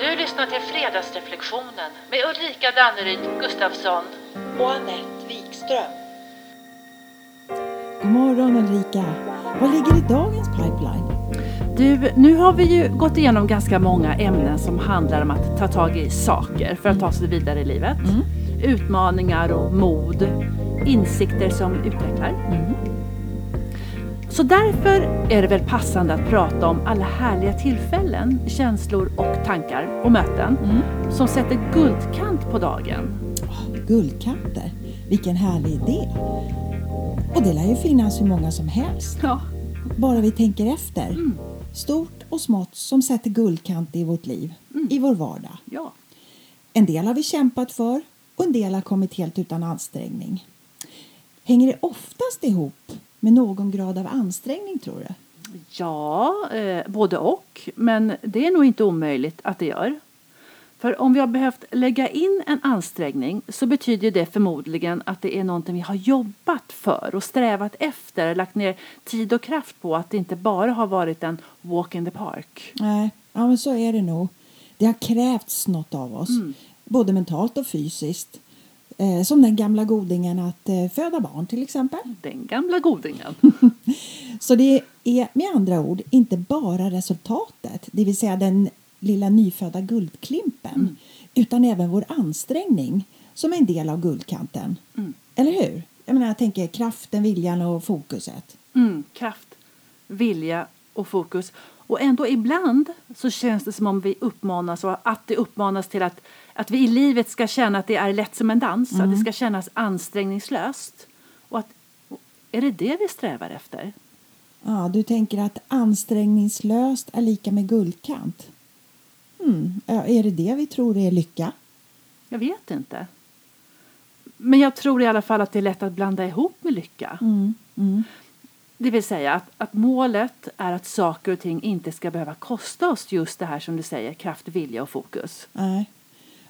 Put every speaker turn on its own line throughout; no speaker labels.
Du lyssnar till Fredagsreflektionen med Ulrika Danneryd Gustafsson.
och Anette Wikström.
God morgon Ulrika. Vad ligger i dagens pipeline?
Du, nu har vi ju gått igenom ganska många ämnen som handlar om att ta tag i saker för att ta sig vidare i livet. Utmaningar och mod, insikter som utvecklar. Så därför är det väl passande att prata om alla härliga tillfällen, känslor och tankar och möten som sätter guldkant på dagen.
Guldkanter. Vilken härlig idé. Och det lär ju finnas hur många som helst.
Ja,
Bara vi tänker efter. Stort och smått som sätter guldkant i vårt liv. I vår vardag.
ja.
En del har vi kämpat för och en del har kommit helt utan ansträngning. Hänger det oftast ihop med någon grad av ansträngning tror du?
Ja, eh, både och. Men det är nog inte omöjligt att det gör. För om vi har behövt lägga in en ansträngning så betyder det förmodligen att det är någonting vi har jobbat för och strävat efter, lagt ner tid och kraft på att det inte bara har varit en walk in the park.
Nej, ja, men så är det nog. Det har krävts något av oss, både mentalt och fysiskt. Eh, som den gamla godingen att eh, föda barn till exempel.
Den gamla godingen.
Så det är med andra ord inte bara resultatet, det vill säga den lilla nyfödda guldklimpen, utan även vår ansträngning som är en del av guldkanten. Eller hur? Jag menar, jag tänker kraften, viljan och fokuset.
Mm, kraft, vilja och fokus. Och ändå ibland så känns det som om vi uppmanas och att det uppmanas till att, att vi i livet ska känna att det är lätt som en dans, att det ska kännas ansträngningslöst. Och att, är det det vi strävar efter?
Ja, du tänker att ansträngningslöst är lika med guldkant. Ja, är det det vi tror är lycka?
Jag vet inte. Men jag tror i alla fall att det är lätt att blanda ihop med lycka. Det vill säga att, att målet är att saker och ting inte ska behöva kosta oss just det här som du säger, kraft, vilja och fokus.
Nej.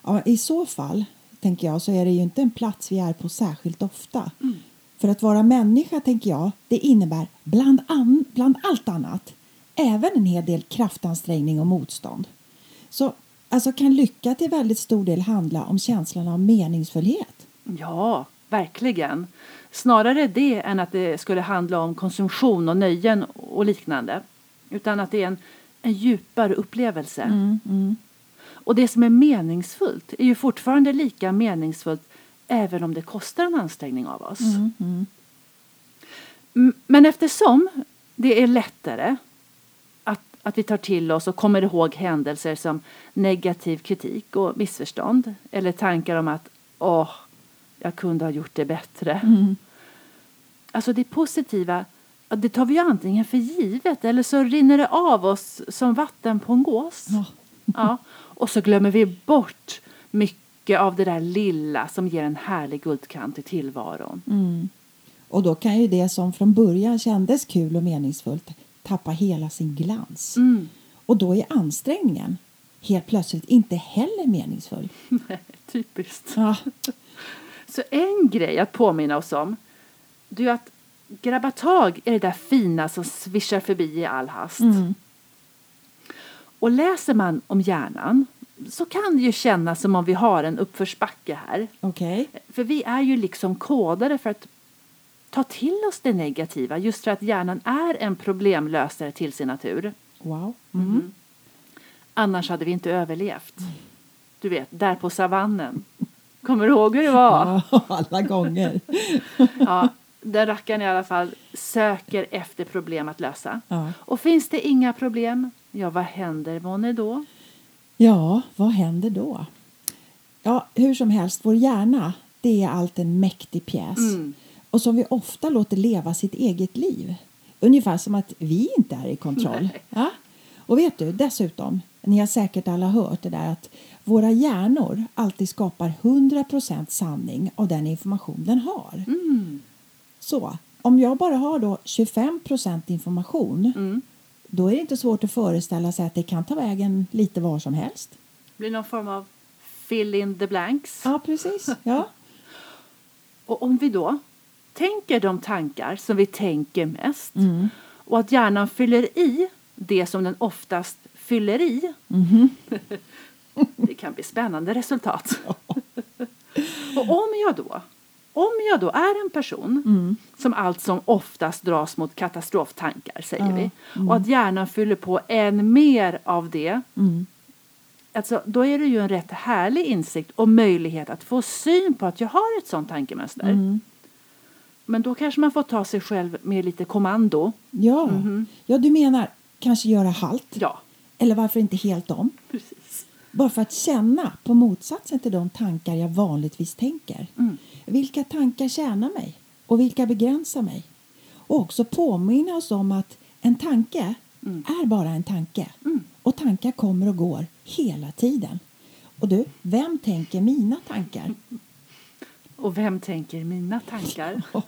Ja, I så fall, tänker jag, så är det ju inte en plats vi är på särskilt ofta. För att vara människa, tänker jag, det innebär bland, an, bland allt annat även en hel del kraftansträngning och motstånd. Så alltså kan lycka till väldigt stor del handla om känslan av meningsfullhet.
Ja, verkligen. Snarare det än att det skulle handla om konsumtion och nöjen och liknande. Utan att det är en, en djupare upplevelse. Och det som är meningsfullt är ju fortfarande lika meningsfullt även om det kostar en ansträngning av oss. M- Men eftersom det är lättare att, att vi tar till oss och kommer ihåg händelser som negativ kritik och missförstånd eller tankar om att åh, jag kunde ha gjort det bättre. Alltså det positiva, det tar vi ju antingen för givet eller så rinner det av oss som vatten på en gås.
Ja.
Ja, och så glömmer vi bort mycket av det där lilla som ger en härlig guldkant i tillvaron.
Och då kan ju det som från början kändes kul och meningsfullt tappa hela sin glans. Och då är ansträngningen helt plötsligt inte heller meningsfull.
Typiskt.
Ja,
Så en grej att påminna oss om det är att grabba tag i det där fina som svischar förbi i all hast. Och läser man om hjärnan så kan det ju kännas som om vi har en uppförsbacke här.
okej.
För vi är ju liksom kodade för att ta till oss det negativa just för att hjärnan är en problemlösare till sin natur.
Wow.
Annars hade vi inte överlevt. Du vet, där på savannen. Kommer du ihåg hur det var?
Ja, alla gånger.
Ja, den rackaren i alla fall söker efter problem att lösa.
Ja.
Och finns det inga problem, ja vad händer månne då?
Ja, vad händer då? Ja, hur som helst, vår hjärna det är allt en mäktig pjäs och som vi ofta låter leva sitt eget liv. Ungefär som att vi inte är i kontroll. Ja? Och vet du, dessutom, ni har säkert alla hört det där att våra hjärnor alltid skapar 100% sanning av den information den har. Så, om jag bara har då 25% information då är det inte svårt att föreställa sig att det kan ta vägen lite var som helst.
Blir någon form av fill in the blanks.
Ja, precis. Ja.
Och om vi då tänker de tankar som vi tänker mest och att hjärnan fyller i det som den oftast fyller i bli spännande resultat. och om jag då om jag då är en person
Mm.
som allt som oftast dras mot katastroftankar, säger
Ja,
vi, och att hjärnan fyller på än mer av det,
Mm.
alltså, då är det ju en rätt härlig insikt och möjlighet att få syn på att jag har ett sånt tankemönster.
Mm.
Men då kanske man får ta sig själv med lite kommando.
Ja. ja, du menar kanske göra halt?
Ja,
Eller varför inte helt om?
precis.
Bara för att känna på motsatsen till de tankar jag vanligtvis tänker.
Mm.
Vilka tankar tjänar mig och vilka begränsar mig? Och också påminna oss om att en tanke är bara en tanke. Och tankar kommer och går hela tiden. Och du, vem tänker mina tankar?
Och vem tänker mina tankar?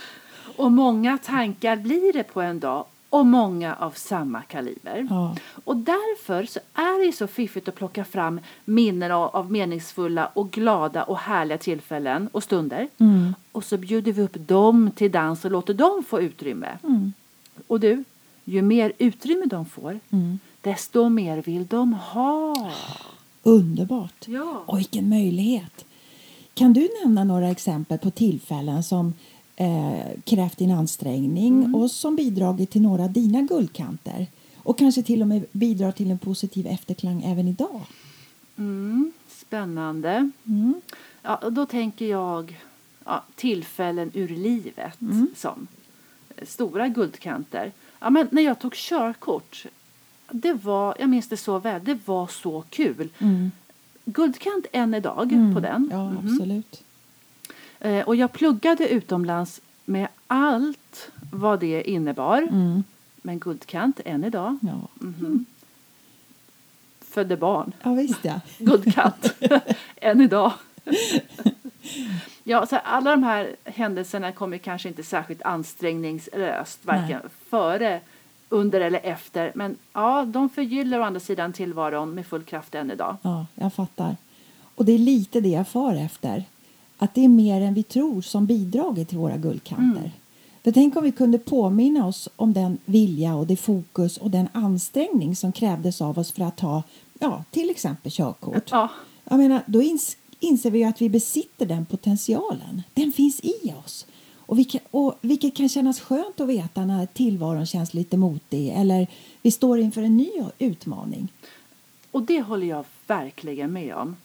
och många tankar blir det på en dag och många av samma kaliber.
Ja.
Och därför så är det ju så fiffigt att plocka fram minnen av, av meningsfulla och glada och härliga tillfällen och stunder.
Mm.
Och så bjuder vi upp dem till dans och låter dem få utrymme.
Mm.
Och du, ju mer utrymme de får,
Mm.
desto mer vill de ha.
Underbart!
Ja.
Och vilken möjlighet! Kan du nämna några exempel på tillfällen som eh, krävt din ansträngning och som bidragit till några av dina guldkanter? Och kanske till och med bidrar till en positiv efterklang även idag?
Mm, spännande.
Mm.
Ja, och då tänker jag ja, tillfällen ur livet som eh, stora guldkanter. Ja, men när jag tog körkort, det var, jag minns det så väl, det var så kul.
Mm.
Guldkant än idag på den.
Ja,
Mhm.
absolut.
Eh, och jag pluggade utomlands med allt vad det innebar.
Mm.
Men guldkant än idag.
Ja.
Mhm. Födde barn.
ja, visst ja.
guldkant än idag. ja, så alla de här händelserna kommer kanske inte särskilt ansträngningslöst, varken före, under eller efter. Men ja, de förgyller å andra sidan tillvaron med full kraft än idag.
Ja, jag fattar. Och det är lite det jag far efter. Att det är mer än vi tror som bidragit till våra guldkanter. För tänk om vi kunde påminna oss om den vilja och det fokus och den ansträngning som krävdes av oss för att ta ja, till exempel körkort.
Ja,
Jag menar, då ins inser vi ju att vi besitter den potentialen. Den finns i oss. Och, vi kan, och vilket kan kännas skönt att veta när tillvaron känns lite motig eller vi står inför en ny utmaning.
och det håller jag verkligen med om.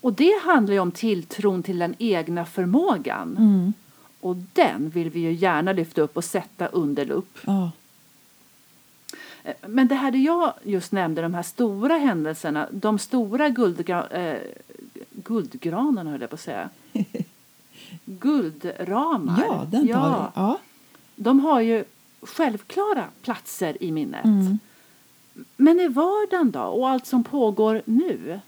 Och det handlar ju om tilltron till den egna förmågan.
Mm.
Och den vill vi ju gärna lyfta upp och sätta under lupp. Eh, Men det här det jag just nämnde, de här stora händelserna, de stora guldgra eh, guldgranarna höll jag på att säga. Guldramar.
Ja, den tar
ja.
Ja.
De har ju självklara platser i minnet.
Mm.
Men i vardagen då, och allt som pågår nu?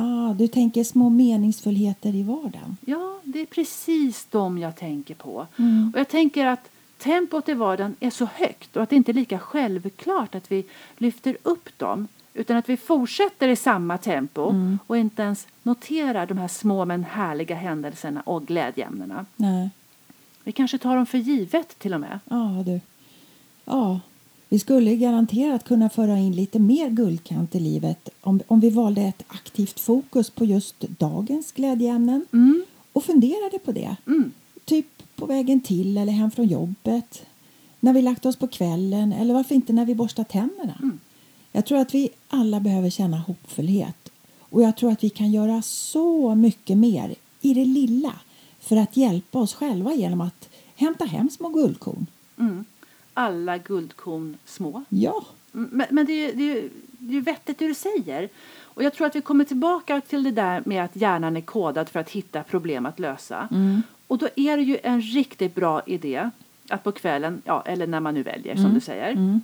Ah, du tänker små meningsfullheter i vardagen.
Ja, det är precis de jag tänker på.
Mm.
Och jag tänker att tempot i vardagen är så högt och att det inte är lika självklart att vi lyfter upp dem utan att vi fortsätter i samma tempo
Mm.
och inte ens noterar de här små men härliga händelserna och glädjeämnena.
Nej.
Vi kanske tar dem för givet till och med.
Ja, du. Ja, vi skulle garanterat kunna föra in lite mer guldkant i livet om, om vi valde ett aktivt fokus på just dagens glädjeämnen
Mm.
och funderade på det.
Mm.
Typ på vägen till eller hem från jobbet, när vi lagt oss på kvällen eller varför inte när vi borstar tänderna.
Mm.
Jag tror att vi alla behöver känna hoppfullhet och jag tror att vi kan göra så mycket mer i det lilla för att hjälpa oss själva genom att hämta hem små guldkorn.
Mm. Alla guldkorn små.
Ja,
Mm, Men, men det, är, det, är, det är vettigt det du säger. Och jag tror att vi kommer tillbaka till det där med att hjärnan är kodad för att hitta problem att lösa. Och då är det ju en riktigt bra idé att på kvällen, ja, eller när man nu väljer som du säger,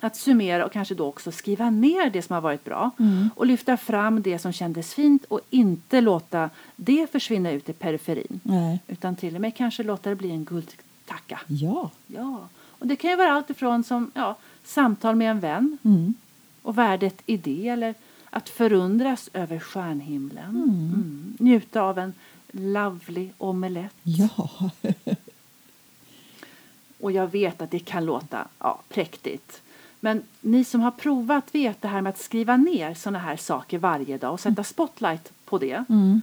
att summera och kanske då också skriva ner det som har varit bra och lyfta fram det som kändes fint och inte låta det försvinna ut i periferin.
nej,
Utan till och med kanske låta det bli en guldtacka.
ja,
Ja, och det kan ju vara allt ifrån som ja, samtal med en vän
mm.
och värdet i det eller att förundras över stjärnhimlen. Mm. Njuta av en lovely omelett.
ja,
Och jag vet att det kan låta ja, präktigt. Men ni som har provat vet det här med att skriva ner sådana här saker varje dag och sätta spotlight på det.
Mm.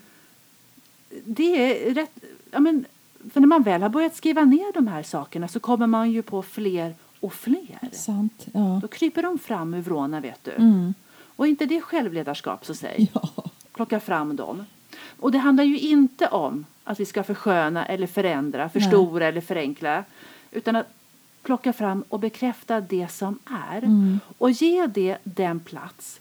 Det är rätt, ja men, för när man väl har börjat skriva ner de här sakerna så kommer man ju på fler och fler.
Sant. Ja.
Då kryper de fram ur vrårna vet du.
Mm.
Och inte det självledarskap så säg.
ja.
Plocka fram dem. Och det handlar ju inte om att vi ska försköna eller förändra, förstora eller förenkla. Utan att plocka fram och bekräfta det som är.
Mm.
Och ge det den plats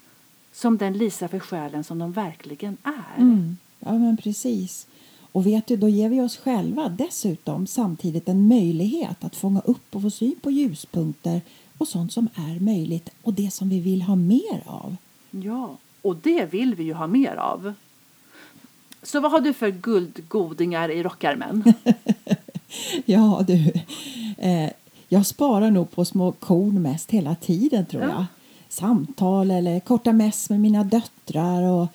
som den Lisa för själen som de verkligen är.
Mm. Ja, men precis. Och vet du, då ger vi oss själva dessutom samtidigt en möjlighet att fånga upp och få syn på ljuspunkter och sånt som är möjligt och det som vi vill ha mer av.
Ja, och det vill vi ju ha mer av. Så vad har du för guldgodingar i rockärmen?
Ja, du. Eh, jag sparar nog på små korn mest hela tiden, tror
Ja.
jag. Samtal eller korta mess med mina döttrar och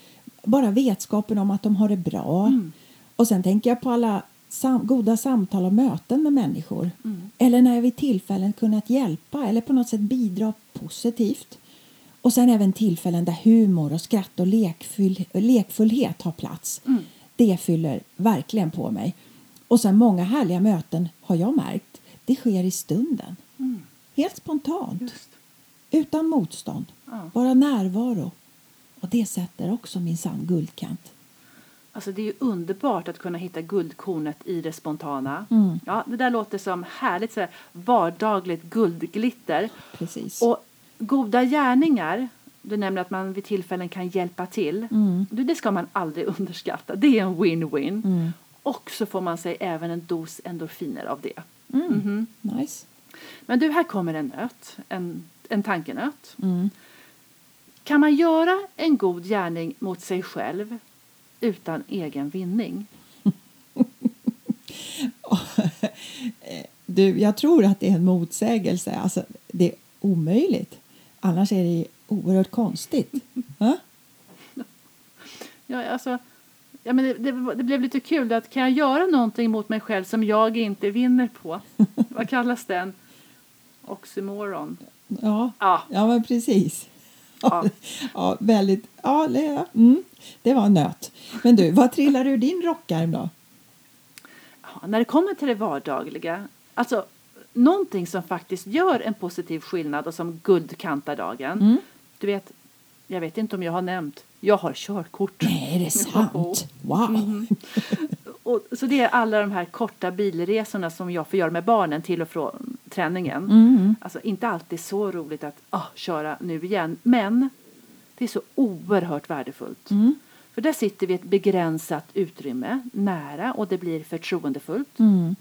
bara vetskapen om att de har det bra. Och sen tänker jag på alla sam- goda samtal och möten med människor. Eller när jag vid tillfällen kunnat hjälpa eller på något sätt bidra positivt. Och sen även tillfällen där humor och skratt och lekfull, lekfullhet har plats. Det fyller verkligen på mig. Och sen många härliga möten har jag märkt. Det sker i stunden. Helt spontant.
Just.
Utan motstånd.
Ja.
Bara närvaro. Och det sätter också min sann guldkant.
Alltså det är ju underbart att kunna hitta guldkornet i det spontana.
Mm.
Ja, det där låter som härligt så här, vardagligt guldglitter.
Precis.
Och goda gärningar, du nämner att man vid tillfällen kan hjälpa till.
Mm.
Det ska man aldrig underskatta. Det är en win-win.
Mm.
Och så får man sig även en dos endorfiner av det.
Mm.
Mhm.
Nice.
Men du, här kommer en nöt. En, en tankenöt.
Mm.
Kan man göra en god gärning mot sig själv utan egen vinning?
Du, jag tror att det är en motsägelse. Alltså, det är omöjligt. Annars är det oerhört konstigt. Ja?
Ja, alltså, ja, men det, det, det blev lite kul. Att kan jag göra någonting mot mig själv som jag inte vinner på? Vad kallas den? Oxymoron.
Ja,
Ja,
ja men precis.
Ja.
ja, väldigt. Ja, det, mm, det var en nöt. Men du, vad trillar ur din rockärm då?
Ja, när det kommer till det vardagliga, alltså någonting som faktiskt gör en positiv skillnad och som guldkantar dagen.
Mm.
Du vet, jag vet inte om jag har nämnt, jag har körkort.
Nej, är det sant? Wow!
Mm. Och, så det är alla de här korta bilresorna som jag får göra med barnen till och från träningen.
Mm.
Alltså inte alltid så roligt att ah, köra nu igen, men det är så oerhört värdefullt.
Mm.
För där sitter vi i ett begränsat utrymme, nära och det blir förtroendefullt.
Mm.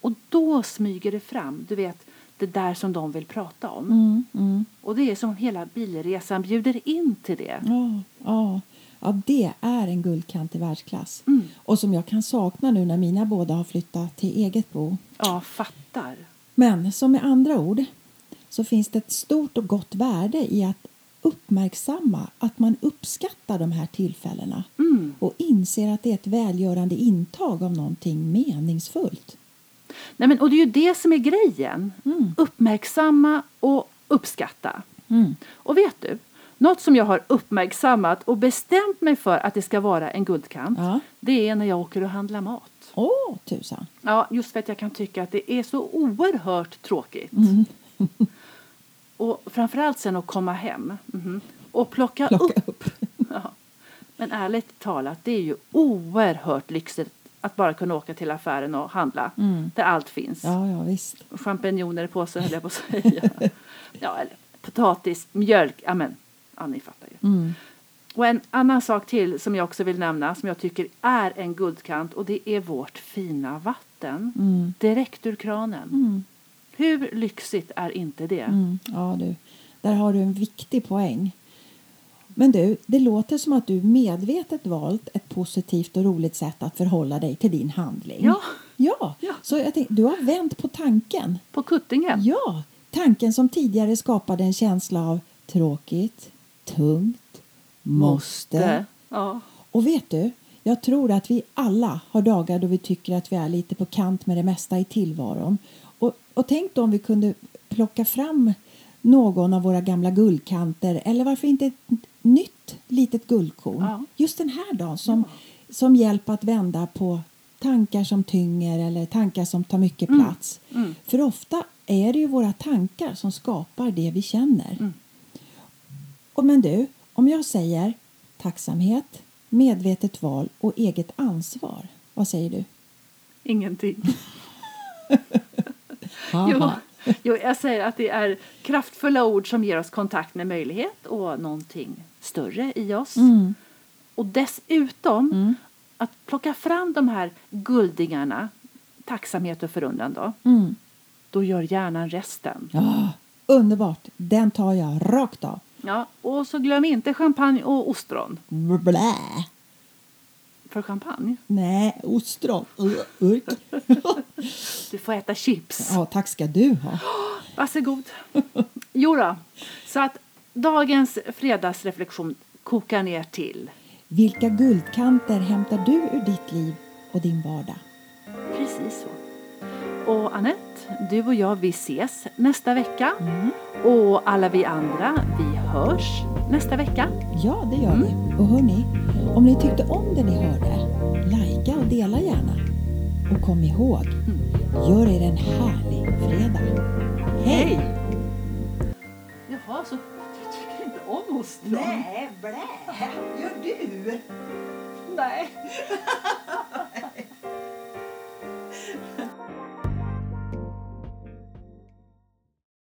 Och då smyger det fram, du vet, det där som de vill prata om.
Mm. Mm.
Och det är som hela bilresan bjuder in till det.
Ja, ja. Ja, det är en guldkant i världsklass.
Mm.
Och som jag kan sakna nu när mina båda har flyttat till eget bo.
Ja, fattar.
Men som med andra ord så finns det ett stort och gott värde i att uppmärksamma att man uppskattar de här tillfällena
Mm.
och inser att det är ett välgörande intag av någonting meningsfullt.
Nej, men, och det är ju det som är grejen.
Mm.
Uppmärksamma och uppskatta.
Mm.
Och vet du, något som jag har uppmärksammat och bestämt mig för att det ska vara en guldkant,
Ja.
det är när jag åker och handlar mat.
Åh, tusan!
Ja, just för att jag kan tycka att det är så oerhört tråkigt.
Mm.
och framförallt sen att komma hem mhm, och plocka,
Plocka
upp.
upp.
Ja. Men ärligt talat, det är ju oerhört lyxigt att bara kunna åka till affären och handla
Mm.
där allt finns.
Ja, ja, visst.
Champinjoner i påse höll jag på att säga. ja, eller potatis, mjölk, amen. Ja, ni fattar ju.
Mm.
Och en annan sak till som jag också vill nämna som jag tycker är en guldkant och det är vårt fina vatten.
Mm.
Direkt ur kranen.
Mm.
Hur lyxigt är inte det?
Mm. Ja, du. Där har du en viktig poäng. Men du, det låter som att du medvetet valt ett positivt och roligt sätt att förhålla dig till din handling.
Ja.
Ja,
Ja.
så jag tänkte, du har vänt på tanken.
På kuttingen?
Ja, tanken som tidigare skapade en känsla av tråkigt, tungt, måste.
Ja.
Och vet du, jag tror att vi alla har dagar då vi tycker att vi är lite på kant med det mesta i tillvaron. Och, och tänk då om vi kunde plocka fram någon av våra gamla guldkanter eller varför inte ett nytt litet guldkorn.
Ja.
Just den här dagen som, som hjälp att vända på tankar som tynger eller tankar som tar mycket plats. För ofta är det ju våra tankar som skapar det vi känner. Och men du, om jag säger tacksamhet, medvetet val och eget ansvar, vad säger du?
Ingenting. Jo, jo, jag säger att det är kraftfulla ord som ger oss kontakt med möjlighet och någonting större i oss.
Mm.
Och dessutom att plocka fram de här guldingarna, tacksamhet och förundran då,
Mm.
då gör hjärnan resten.
Ja, underbart! Den tar jag rakt av.
Ja, och så glöm inte champagne och ostron.
Blä.
För champagne,
Nej, ostron. Urk.
du får äta chips.
Ja, tack ska du ha.
Varsågod. Jo då, så att dagens fredagsreflektion kokar ner till
Vilka guldkanter hämtar du ur ditt liv och din vardag?
Precis så. Och Annette, du och jag vi ses nästa vecka. Och alla vi andra, vi hörs nästa vecka.
Ja, det gör vi. Och hörni, om ni tyckte om det ni hörde, likea och dela gärna. Och kom ihåg, gör er en härlig fredag. Hej!
Jaha, så du tycker inte om ostron?
blä! Gör du?
Nej.